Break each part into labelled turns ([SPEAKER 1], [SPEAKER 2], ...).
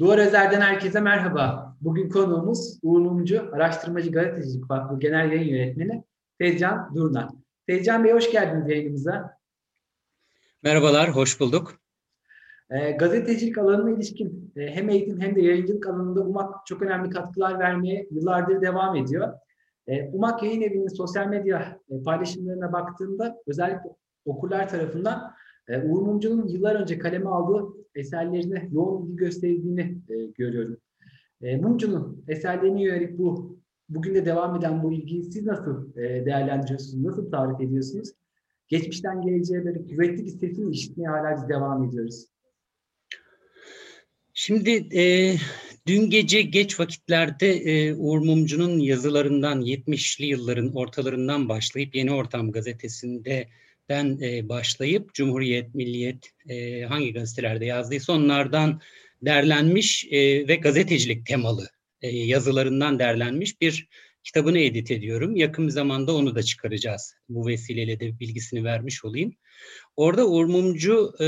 [SPEAKER 1] Duvar Özer'den herkese merhaba. Bugün konuğumuz Uğur Mumcu, Araştırmacı Gazetecilik Vakfı Genel Yayın Yönetmeni Tezcan Durna. Tezcan Bey hoş geldiniz yayınımıza.
[SPEAKER 2] Merhabalar, hoş bulduk.
[SPEAKER 1] E, gazetecilik alanına ilişkin e, hem eğitim hem de yayıncılık alanında UMAK çok önemli katkılar vermeye yıllardır devam ediyor. E, UMAK Yayın Evi'nin sosyal medya e, paylaşımlarına baktığımda özellikle okurlar tarafından e, Uğur Mumcu'nun yıllar önce kaleme aldığı eserlerine yoğun ilgi gösterildiğini e, görüyorum. E, Mumcu'nun eserlerine yönelik bu bugün de devam eden bu ilgiyi siz nasıl e, değerlendiriyorsunuz, nasıl tarif ediyorsunuz? Geçmişten geleceğe böyle kuvvetli bir sesini işitmeye hala biz devam ediyoruz.
[SPEAKER 2] Şimdi e, dün gece geç vakitlerde e, Uğur Mumcu'nun yazılarından 70'li yılların ortalarından başlayıp Yeni Ortam gazetesinde den e, başlayıp Cumhuriyet, Milliyet e, hangi gazetelerde yazdıysa onlardan derlenmiş e, ve gazetecilik temalı e, yazılarından derlenmiş bir kitabını edit ediyorum. Yakın bir zamanda onu da çıkaracağız. Bu vesileyle de bilgisini vermiş olayım. Orada Uğur Mumcu e,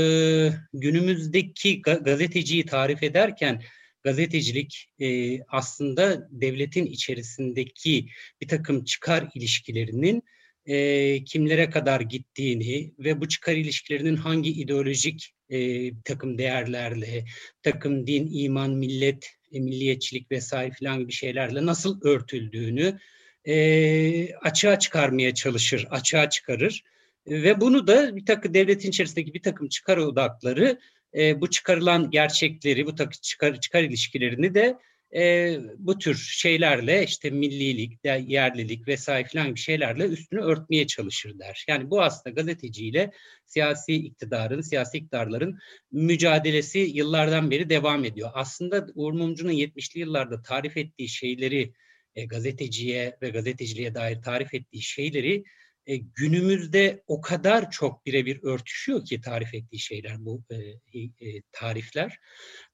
[SPEAKER 2] günümüzdeki gazeteciyi tarif ederken gazetecilik e, aslında devletin içerisindeki bir takım çıkar ilişkilerinin e, kimlere kadar gittiğini ve bu çıkar ilişkilerinin hangi ideolojik e, takım değerlerle, takım din, iman, millet, e, milliyetçilik vesaire filan gibi şeylerle nasıl örtüldüğünü e, açığa çıkarmaya çalışır, açığa çıkarır. Ve bunu da bir takım devletin içerisindeki bir takım çıkar odakları e, bu çıkarılan gerçekleri, bu takım çıkar, çıkar ilişkilerini de e, bu tür şeylerle işte millilik, yerlilik vesaire filan gibi şeylerle üstünü örtmeye çalışır der. Yani bu aslında gazeteciyle siyasi iktidarın, siyasi iktidarların mücadelesi yıllardan beri devam ediyor. Aslında Uğur Mumcu'nun 70'li yıllarda tarif ettiği şeyleri e, gazeteciye ve gazeteciliğe dair tarif ettiği şeyleri e, günümüzde o kadar çok birebir örtüşüyor ki tarif ettiği şeyler bu e, e, tarifler.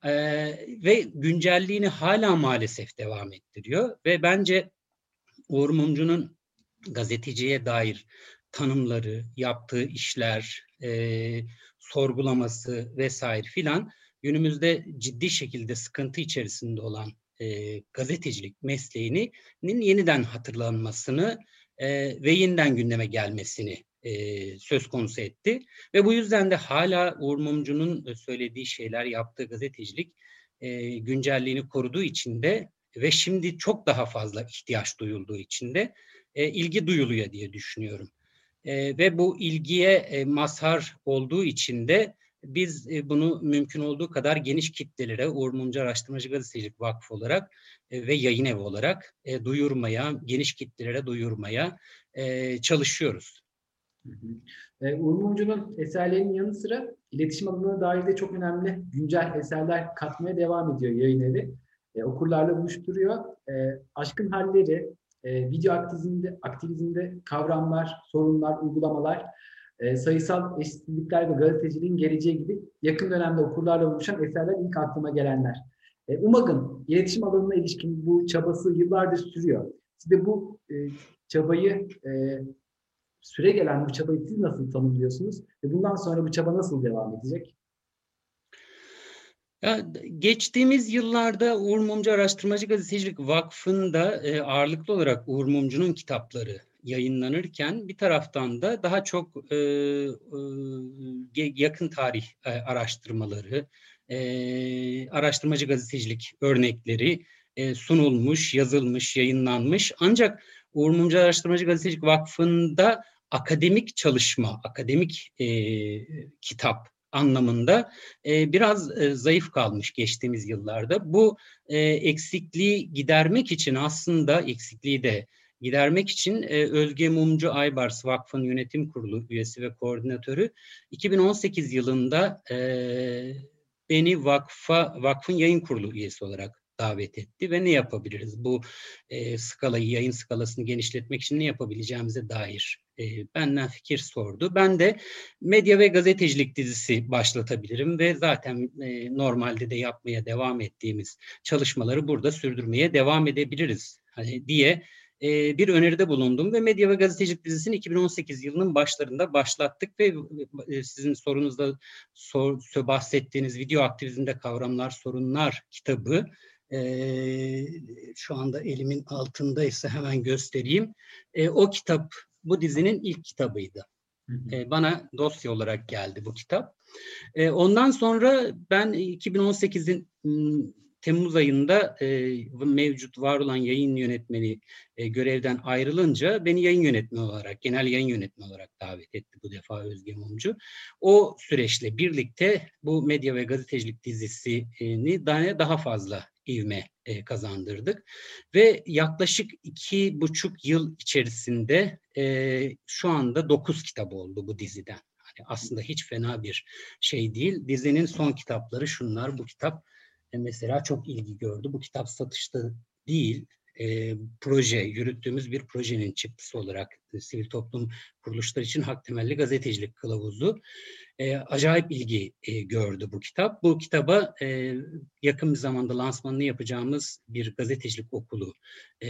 [SPEAKER 2] E, ve güncelliğini hala maalesef devam ettiriyor. Ve bence Uğur Mumcu'nun gazeteciye dair tanımları, yaptığı işler, e, sorgulaması vesaire filan günümüzde ciddi şekilde sıkıntı içerisinde olan e, gazetecilik mesleğinin yeniden hatırlanmasını e, ve yeniden gündeme gelmesini e, söz konusu etti. Ve bu yüzden de hala Uğur Mumcu'nun söylediği şeyler, yaptığı gazetecilik e, güncelliğini koruduğu için de ve şimdi çok daha fazla ihtiyaç duyulduğu için de e, ilgi duyuluyor diye düşünüyorum. E, ve bu ilgiye e, mazhar olduğu için de biz e, bunu mümkün olduğu kadar geniş kitlelere Uğur Mumcu Araştırmacı Gazetecilik Vakfı olarak e, ve yayın evi olarak e, duyurmaya, geniş kitlelere duyurmaya çalışıyoruz.
[SPEAKER 1] Uğur Mumcu'nun eserlerinin yanı sıra iletişim alanına dair de çok önemli güncel eserler katmaya devam ediyor yayın evi. okurlarla buluşturuyor. aşkın halleri, video aktivizmde, aktivizmde kavramlar, sorunlar, uygulamalar e, sayısal eşitsizlikler ve gazeteciliğin geleceği gibi yakın dönemde okurlarla buluşan eserler ilk aklıma gelenler. E, UMAG'ın iletişim alanına ilişkin bu çabası yıllardır sürüyor. Siz de bu e, çabayı, e, süre gelen bu çabayı siz nasıl tanımlıyorsunuz? Ve bundan sonra bu çaba nasıl devam edecek?
[SPEAKER 2] Ya, geçtiğimiz yıllarda Uğur Mumcu Araştırmacı Gazetecilik Vakfı'nda e, ağırlıklı olarak Uğur Mumcu'nun kitapları yayınlanırken bir taraftan da daha çok e, e, yakın tarih e, araştırmaları, e, araştırmacı gazetecilik örnekleri e, sunulmuş, yazılmış, yayınlanmış. Ancak Uğur Mumcu Araştırmacı Gazetecilik Vakfı'nda akademik çalışma, akademik e, kitap anlamında e, biraz e, zayıf kalmış geçtiğimiz yıllarda. Bu e, eksikliği gidermek için aslında eksikliği de gidermek için e, Özge Mumcu Aybars Vakfın Yönetim Kurulu üyesi ve koordinatörü 2018 yılında e, beni vakfa vakfın yayın kurulu üyesi olarak davet etti ve ne yapabiliriz? Bu e, skalayı, yayın skalasını genişletmek için ne yapabileceğimize dair e, benden fikir sordu. Ben de medya ve gazetecilik dizisi başlatabilirim ve zaten e, normalde de yapmaya devam ettiğimiz çalışmaları burada sürdürmeye devam edebiliriz hani diye e, bir öneride bulundum ve Medya ve Gazetecilik dizisini 2018 yılının başlarında başlattık ve e, sizin sorunuzda sor, bahsettiğiniz video aktivizmde kavramlar, sorunlar kitabı e, şu anda elimin altındaysa hemen göstereyim. E, o kitap bu dizinin ilk kitabıydı. E, bana dosya olarak geldi bu kitap. E, ondan sonra ben 2018'in Temmuz ayında e, mevcut var olan yayın yönetmeni e, görevden ayrılınca beni yayın yönetmeni olarak, genel yayın yönetmeni olarak davet etti bu defa Özge Mumcu. O süreçle birlikte bu medya ve gazetecilik dizisini daha, daha fazla ivme e, kazandırdık. Ve yaklaşık iki buçuk yıl içerisinde e, şu anda dokuz kitap oldu bu diziden. Yani aslında hiç fena bir şey değil. Dizinin son kitapları şunlar. Bu kitap mesela çok ilgi gördü. Bu kitap satışta değil, e, proje, yürüttüğümüz bir projenin çıktısı olarak e, sivil toplum kuruluşları için hak temelli gazetecilik kılavuzu e, acayip ilgi e, gördü bu kitap. Bu kitaba e, yakın bir zamanda lansmanını yapacağımız bir gazetecilik okulu e,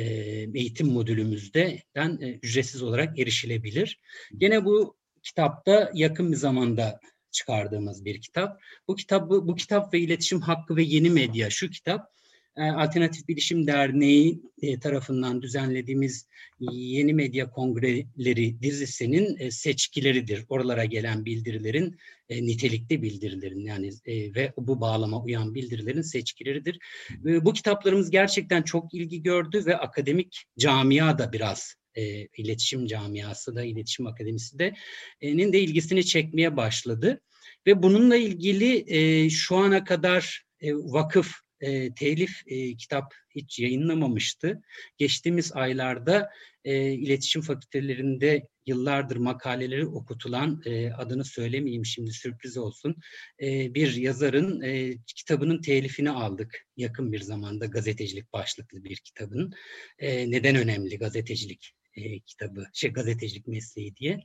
[SPEAKER 2] eğitim modülümüzde e, ücretsiz olarak erişilebilir. Gene bu kitapta yakın bir zamanda çıkardığımız bir kitap. Bu kitap bu, bu kitap ve iletişim hakkı ve yeni medya şu kitap e, Alternatif Bilişim Derneği e, tarafından düzenlediğimiz Yeni Medya Kongreleri dizisinin e, seçkileridir. Oralara gelen bildirilerin nitelikli bildirilerin yani ve bu bağlama uyan bildirilerin seçkileridir. Bu kitaplarımız gerçekten çok ilgi gördü ve akademik camia da biraz e, iletişim camiası da, iletişim akademisi de nin de ilgisini çekmeye başladı. Ve bununla ilgili e, şu ana kadar e, vakıf e, telif e, kitap hiç yayınlamamıştı. Geçtiğimiz aylarda e, iletişim fakültelerinde yıllardır makaleleri okutulan, e, adını söylemeyeyim şimdi sürpriz olsun, e, bir yazarın e, kitabının telifini aldık yakın bir zamanda gazetecilik başlıklı bir kitabın. E, neden önemli gazetecilik e, kitabı, şey gazetecilik mesleği diye.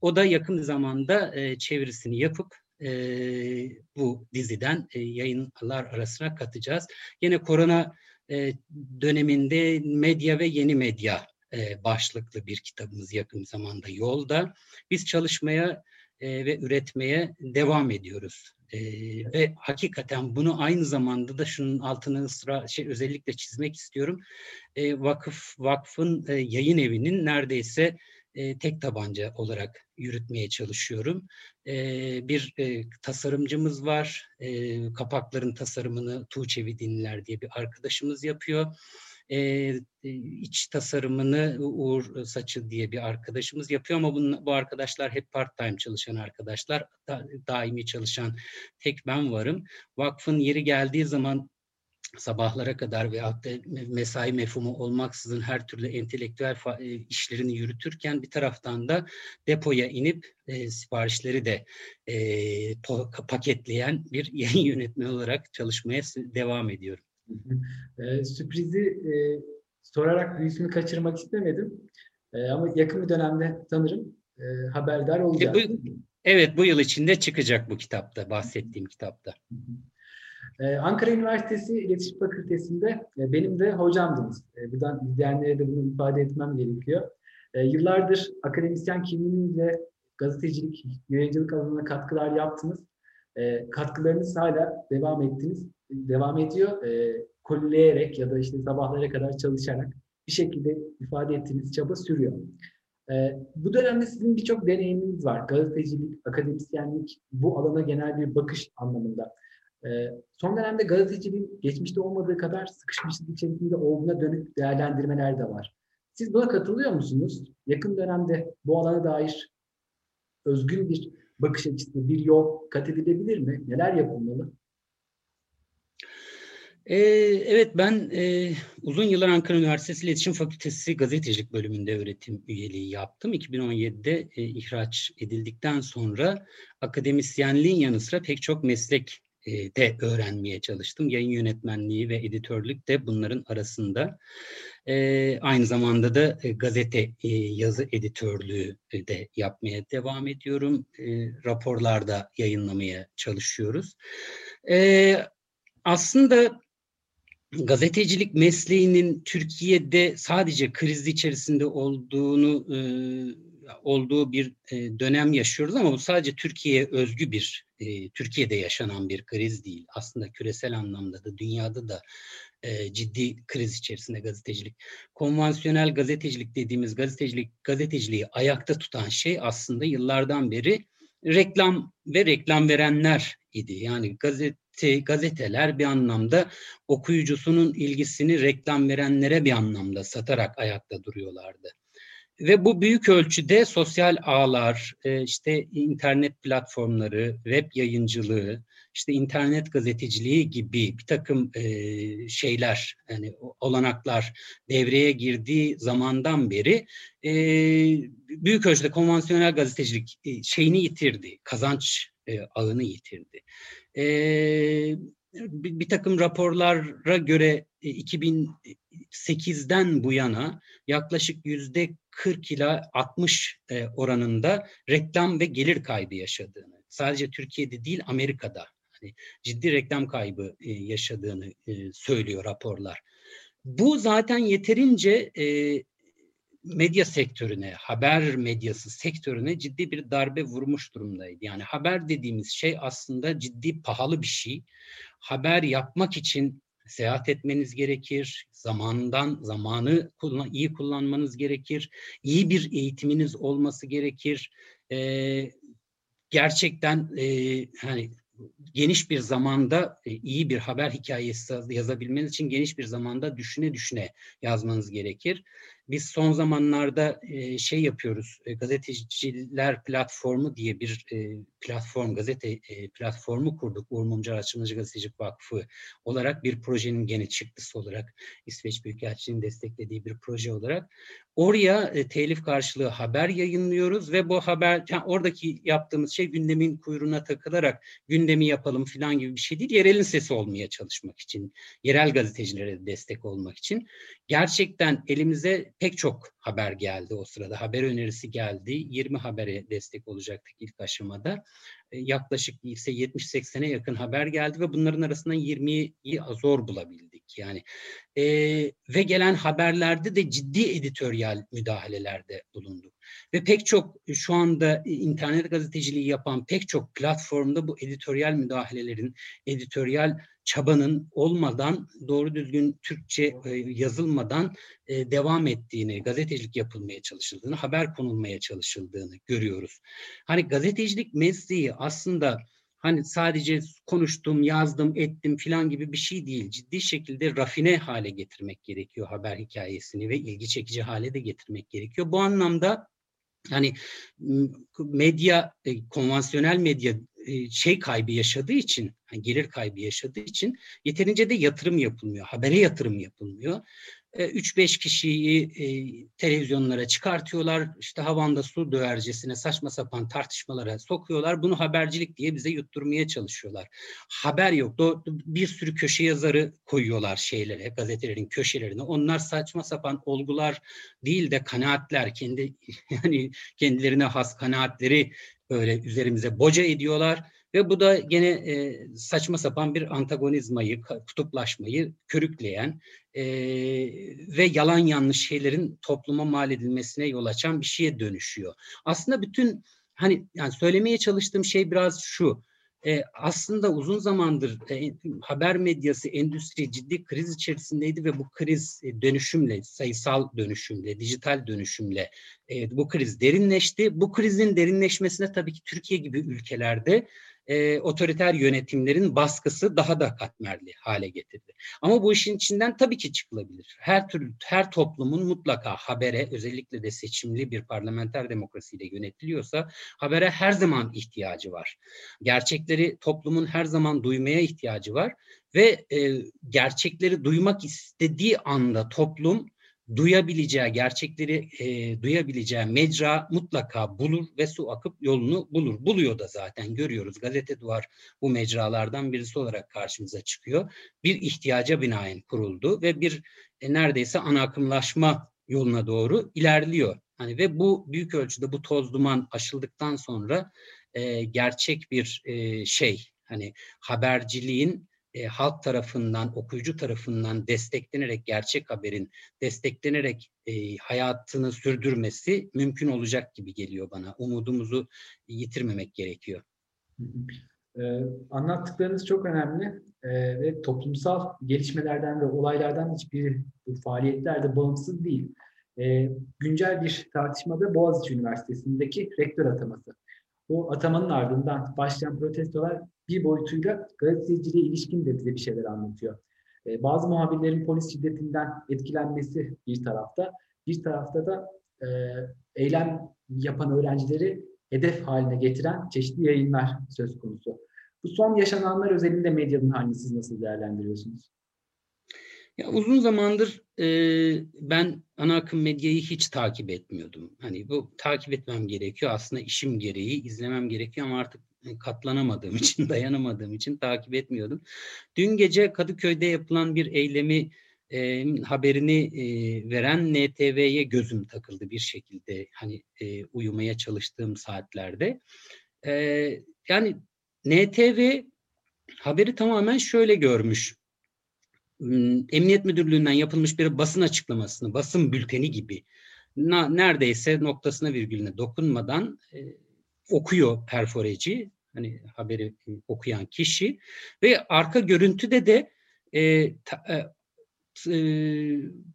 [SPEAKER 2] O da yakın zamanda e, çevirisini yapıp e, bu diziden e, yayınlar arasına katacağız. Yine korona e, döneminde medya ve yeni medya e, başlıklı bir kitabımız yakın zamanda yolda. Biz çalışmaya e, ve üretmeye devam ediyoruz. E, ve hakikaten bunu aynı zamanda da şunun altını ısra şey özellikle çizmek istiyorum. E, vakıf vakfın e, yayın evinin neredeyse e, tek tabanca olarak yürütmeye çalışıyorum. E, bir e, tasarımcımız var. E, kapakların tasarımını Tuğçe Vidinler diye bir arkadaşımız yapıyor. E, iç tasarımını Uğur Saçı diye bir arkadaşımız yapıyor ama bunun, bu arkadaşlar hep part time çalışan arkadaşlar. Da, daimi çalışan tek ben varım. Vakfın yeri geldiği zaman sabahlara kadar veyahut da mesai mefhumu olmaksızın her türlü entelektüel e, işlerini yürütürken bir taraftan da depoya inip e, siparişleri de e, paketleyen bir yayın yönetmeni olarak çalışmaya devam ediyorum.
[SPEAKER 1] E, sürprizi e, sorarak büyüsünü kaçırmak istemedim. E, ama yakın bir dönemde sanırım e, haberdar olacağız. E, bu,
[SPEAKER 2] evet bu yıl içinde çıkacak bu kitapta, bahsettiğim kitapta. Hı hı.
[SPEAKER 1] Ee, Ankara Üniversitesi İletişim Fakültesi'nde e, benim de hocamdınız. Buradan izleyenlere de bunu ifade etmem gerekiyor. Yıllardır akademisyen kimliğinizle gazetecilik, yayıncılık alanına katkılar yaptınız. Katkılarınız hala devam ettiniz, devam ediyor. Kolileyerek ya da işte sabahlara kadar çalışarak bir şekilde ifade ettiğiniz çaba sürüyor. Bu dönemde sizin birçok deneyiminiz var. Gazetecilik, akademisyenlik, bu alana genel bir bakış anlamında. Ee, son dönemde gazeteciliğin geçmişte olmadığı kadar sıkışmışlık içerisinde olduğuna dönük değerlendirmeler de var. Siz buna katılıyor musunuz? Yakın dönemde bu alana dair özgün bir bakış açısı, bir yol kat edilebilir mi? Neler yapılmalı?
[SPEAKER 2] Ee, evet ben e, uzun yıllar Ankara Üniversitesi İletişim Fakültesi Gazetecilik bölümünde öğretim üyeliği yaptım. 2017'de e, ihraç edildikten sonra akademisyenliğin yanı sıra pek çok meslek de öğrenmeye çalıştım. Yayın yönetmenliği ve editörlük de bunların arasında. aynı zamanda da gazete yazı editörlüğü de yapmaya devam ediyorum. raporlarda yayınlamaya çalışıyoruz. Aslında gazetecilik mesleğinin Türkiye'de sadece kriz içerisinde olduğunu e, olduğu bir e, dönem yaşıyoruz ama bu sadece Türkiye'ye özgü bir e, Türkiye'de yaşanan bir kriz değil. Aslında küresel anlamda da dünyada da e, ciddi kriz içerisinde gazetecilik. Konvansiyonel gazetecilik dediğimiz gazetecilik gazeteciliği ayakta tutan şey aslında yıllardan beri reklam ve reklam verenler idi. Yani gazete gazeteler bir anlamda okuyucusunun ilgisini reklam verenlere bir anlamda satarak ayakta duruyorlardı. Ve bu büyük ölçüde sosyal ağlar, e, işte internet platformları, web yayıncılığı, işte internet gazeteciliği gibi bir takım e, şeyler, yani olanaklar devreye girdiği zamandan beri e, büyük ölçüde konvansiyonel gazetecilik şeyini yitirdi, kazanç ağını yitirdi. Bir, bir takım raporlara göre 2008'den bu yana yaklaşık yüzde 40 ila 60 e, oranında reklam ve gelir kaybı yaşadığını, sadece Türkiye'de değil Amerika'da hani ciddi reklam kaybı e, yaşadığını e, söylüyor raporlar. Bu zaten yeterince medya sektörüne, haber medyası sektörüne ciddi bir darbe vurmuş durumdaydı. Yani haber dediğimiz şey aslında ciddi pahalı bir şey. Haber yapmak için seyahat etmeniz gerekir. Zamandan zamanı kullan, iyi kullanmanız gerekir. İyi bir eğitiminiz olması gerekir. Ee, gerçekten e, hani geniş bir zamanda e, iyi bir haber hikayesi yazabilmeniz için geniş bir zamanda düşüne düşüne yazmanız gerekir. Biz son zamanlarda e, şey yapıyoruz, e, gazeteciler platformu diye bir e, platform, gazete platformu kurduk. Uğur Mumcu Araştırmacı Gazetecilik Vakfı olarak bir projenin gene çıktısı olarak, İsveç Büyükelçiliği'nin desteklediği bir proje olarak. Oraya e, telif karşılığı haber yayınlıyoruz ve bu haber, yani oradaki yaptığımız şey gündemin kuyruğuna takılarak gündemi yapalım falan gibi bir şey değil. Yerelin sesi olmaya çalışmak için, yerel gazetecilere destek olmak için. Gerçekten elimize pek çok haber geldi o sırada. Haber önerisi geldi. 20 habere destek olacaktık ilk aşamada. E, yaklaşık ise 70-80'e yakın haber geldi ve bunların arasından 20'yi zor bulabildik. Yani e, ve gelen haberlerde de ciddi editoryal müdahalelerde bulunduk. Ve pek çok şu anda internet gazeteciliği yapan pek çok platformda bu editoryal müdahalelerin, editoryal çabanın olmadan doğru düzgün Türkçe e, yazılmadan e, devam ettiğini, gazetecilik yapılmaya çalışıldığını, haber konulmaya çalışıldığını görüyoruz. Hani gazetecilik mesleği aslında hani sadece konuştum, yazdım, ettim filan gibi bir şey değil. Ciddi şekilde rafine hale getirmek gerekiyor haber hikayesini ve ilgi çekici hale de getirmek gerekiyor. Bu anlamda hani medya, e, konvansiyonel medya şey kaybı yaşadığı için, yani gelir kaybı yaşadığı için yeterince de yatırım yapılmıyor. Habere yatırım yapılmıyor. 3-5 kişiyi e, televizyonlara çıkartıyorlar. İşte havanda su dövercesine saçma sapan tartışmalara sokuyorlar. Bunu habercilik diye bize yutturmaya çalışıyorlar. Haber yok. Bir sürü köşe yazarı koyuyorlar şeylere, gazetelerin köşelerine. Onlar saçma sapan olgular değil de kanaatler, kendi yani kendilerine has kanaatleri böyle üzerimize boca ediyorlar ve bu da gene e, saçma sapan bir antagonizmayı, kutuplaşmayı körükleyen e, ve yalan yanlış şeylerin topluma mal edilmesine yol açan bir şeye dönüşüyor. Aslında bütün hani yani söylemeye çalıştığım şey biraz şu e, aslında uzun zamandır e, haber medyası, endüstri ciddi kriz içerisindeydi ve bu kriz e, dönüşümle, sayısal dönüşümle, dijital dönüşümle e, bu kriz derinleşti. Bu krizin derinleşmesine tabii ki Türkiye gibi ülkelerde e, otoriter yönetimlerin baskısı daha da katmerli hale getirdi. Ama bu işin içinden tabii ki çıkılabilir. Her türlü her toplumun mutlaka habere özellikle de seçimli bir parlamenter demokrasiyle yönetiliyorsa habere her zaman ihtiyacı var. Gerçekleri toplumun her zaman duymaya ihtiyacı var ve e, gerçekleri duymak istediği anda toplum duyabileceği, gerçekleri e, duyabileceği mecra mutlaka bulur ve su akıp yolunu bulur. Buluyor da zaten görüyoruz. Gazete Duvar bu mecralardan birisi olarak karşımıza çıkıyor. Bir ihtiyaca binaen kuruldu ve bir e, neredeyse ana akımlaşma yoluna doğru ilerliyor. Hani ve bu büyük ölçüde bu toz duman aşıldıktan sonra e, gerçek bir e, şey hani haberciliğin e, halk tarafından, okuyucu tarafından desteklenerek gerçek haberin desteklenerek e, hayatını sürdürmesi mümkün olacak gibi geliyor bana. Umudumuzu yitirmemek gerekiyor.
[SPEAKER 1] Ee, anlattıklarınız çok önemli ee, ve toplumsal gelişmelerden ve olaylardan hiçbir bu faaliyetlerde bağımsız değil. Ee, güncel bir tartışmada Boğaziçi Üniversitesi'ndeki rektör ataması. Bu atamanın ardından başlayan protestolar bir boyutuyla gazeteciliğe ilişkin de bize bir şeyler anlatıyor. Ee, bazı muhabirlerin polis şiddetinden etkilenmesi bir tarafta, bir tarafta da e, eylem yapan öğrencileri hedef haline getiren çeşitli yayınlar söz konusu. Bu son yaşananlar özelinde medyanın halini siz nasıl değerlendiriyorsunuz?
[SPEAKER 2] Ya uzun zamandır e, ben ana akım medyayı hiç takip etmiyordum. Hani bu takip etmem gerekiyor. Aslında işim gereği izlemem gerekiyor ama artık katlanamadığım için, dayanamadığım için takip etmiyordum. Dün gece Kadıköy'de yapılan bir eylemi e, haberini e, veren NTV'ye gözüm takıldı bir şekilde hani e, uyumaya çalıştığım saatlerde. E, yani NTV haberi tamamen şöyle görmüş. Emniyet Müdürlüğü'nden yapılmış bir basın açıklamasını, basın bülteni gibi neredeyse noktasına virgülüne dokunmadan e, okuyor perforeci, hani haberi okuyan kişi ve arka görüntüde de e, ta, e, e,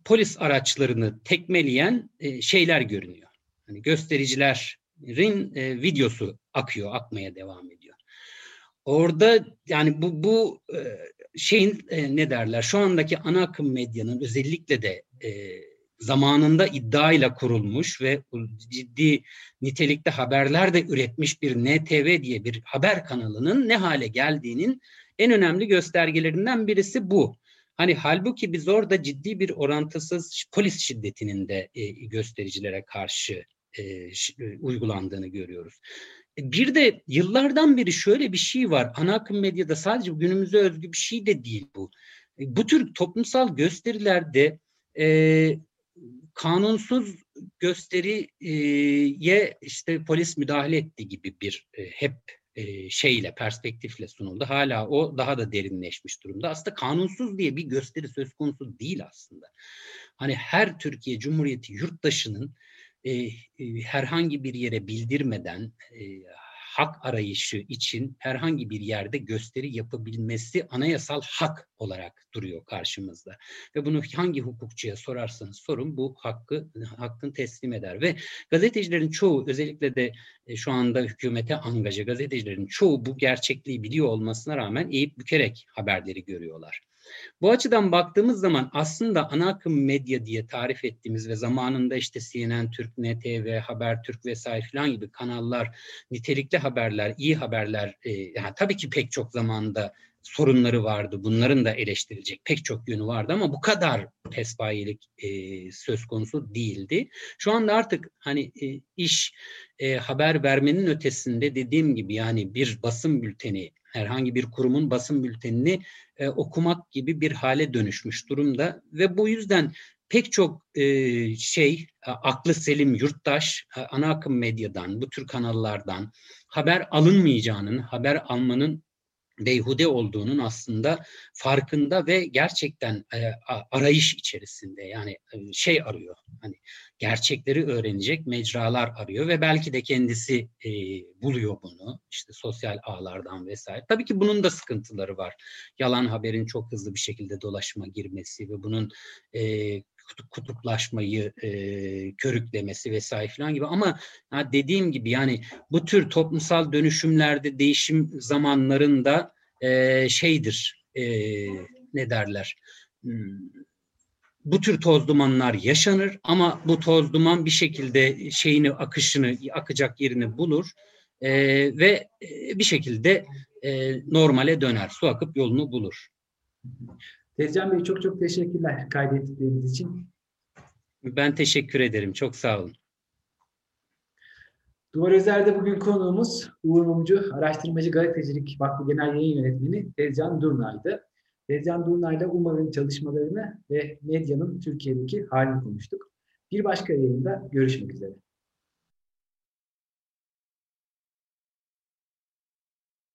[SPEAKER 2] polis araçlarını tekmeleyen e, şeyler görünüyor. Hani göstericilerin e, videosu akıyor, akmaya devam ediyor. Orada yani bu bu e, şeyin e, ne derler? Şu andaki ana akım medyanın özellikle de e, zamanında iddiayla kurulmuş ve ciddi nitelikte haberler de üretmiş bir NTV diye bir haber kanalının ne hale geldiğinin en önemli göstergelerinden birisi bu. Hani halbuki biz orada ciddi bir orantısız polis şiddetinin de e, göstericilere karşı e, ş, uygulandığını görüyoruz. E, bir de yıllardan beri şöyle bir şey var. Ana akım medyada sadece günümüze özgü bir şey de değil bu. E, bu tür toplumsal gösterilerde e, kanunsuz gösteriye işte polis müdahale etti gibi bir e, hep e, şeyle, perspektifle sunuldu. Hala o daha da derinleşmiş durumda. Aslında kanunsuz diye bir gösteri söz konusu değil aslında. Hani her Türkiye Cumhuriyeti yurttaşının e, herhangi bir yere bildirmeden hak arayışı için herhangi bir yerde gösteri yapabilmesi anayasal hak olarak duruyor karşımızda. Ve bunu hangi hukukçuya sorarsanız sorun bu hakkı hakkın teslim eder ve gazetecilerin çoğu özellikle de e, şu anda hükümete angaja gazetecilerin çoğu bu gerçekliği biliyor olmasına rağmen eğip bükerek haberleri görüyorlar. Bu açıdan baktığımız zaman aslında ana akım medya diye tarif ettiğimiz ve zamanında işte CNN, Türk, NTV, Habertürk vesaire filan gibi kanallar nitelikli haberler, iyi haberler e, yani tabii ki pek çok zamanda sorunları vardı. Bunların da eleştirilecek pek çok yönü vardı ama bu kadar pespayelik e, söz konusu değildi. Şu anda artık hani e, iş e, haber vermenin ötesinde dediğim gibi yani bir basın bülteni herhangi bir kurumun basın bültenini e, okumak gibi bir hale dönüşmüş durumda ve bu yüzden pek çok e, şey aklı selim yurttaş ana akım medyadan bu tür kanallardan haber alınmayacağının haber almanın beyhude olduğunun aslında farkında ve gerçekten e, arayış içerisinde yani e, şey arıyor hani gerçekleri öğrenecek mecralar arıyor ve belki de kendisi e, buluyor bunu işte sosyal ağlardan vesaire. Tabii ki bunun da sıkıntıları var. Yalan haberin çok hızlı bir şekilde dolaşıma girmesi ve bunun e, kutuplaşmayı e, körüklemesi vesaire falan gibi ama ya dediğim gibi yani bu tür toplumsal dönüşümlerde değişim zamanlarında e, şeydir e, ne derler hmm, bu tür toz dumanlar yaşanır ama bu toz duman bir şekilde şeyini akışını akacak yerini bulur e, ve e, bir şekilde e, normale döner su akıp yolunu bulur.
[SPEAKER 1] Tezcan Bey çok çok teşekkürler kaydettikleriniz için.
[SPEAKER 2] Ben teşekkür ederim. Çok sağ olun.
[SPEAKER 1] Duvar Özer'de bugün konuğumuz Uğur Mumcu, Araştırmacı Gazetecilik Vakfı Genel Yayın Yönetmeni Tezcan Durnay'dı. Tezcan Durnay'la UMA'nın çalışmalarını ve medyanın Türkiye'deki halini konuştuk. Bir başka yayında görüşmek üzere.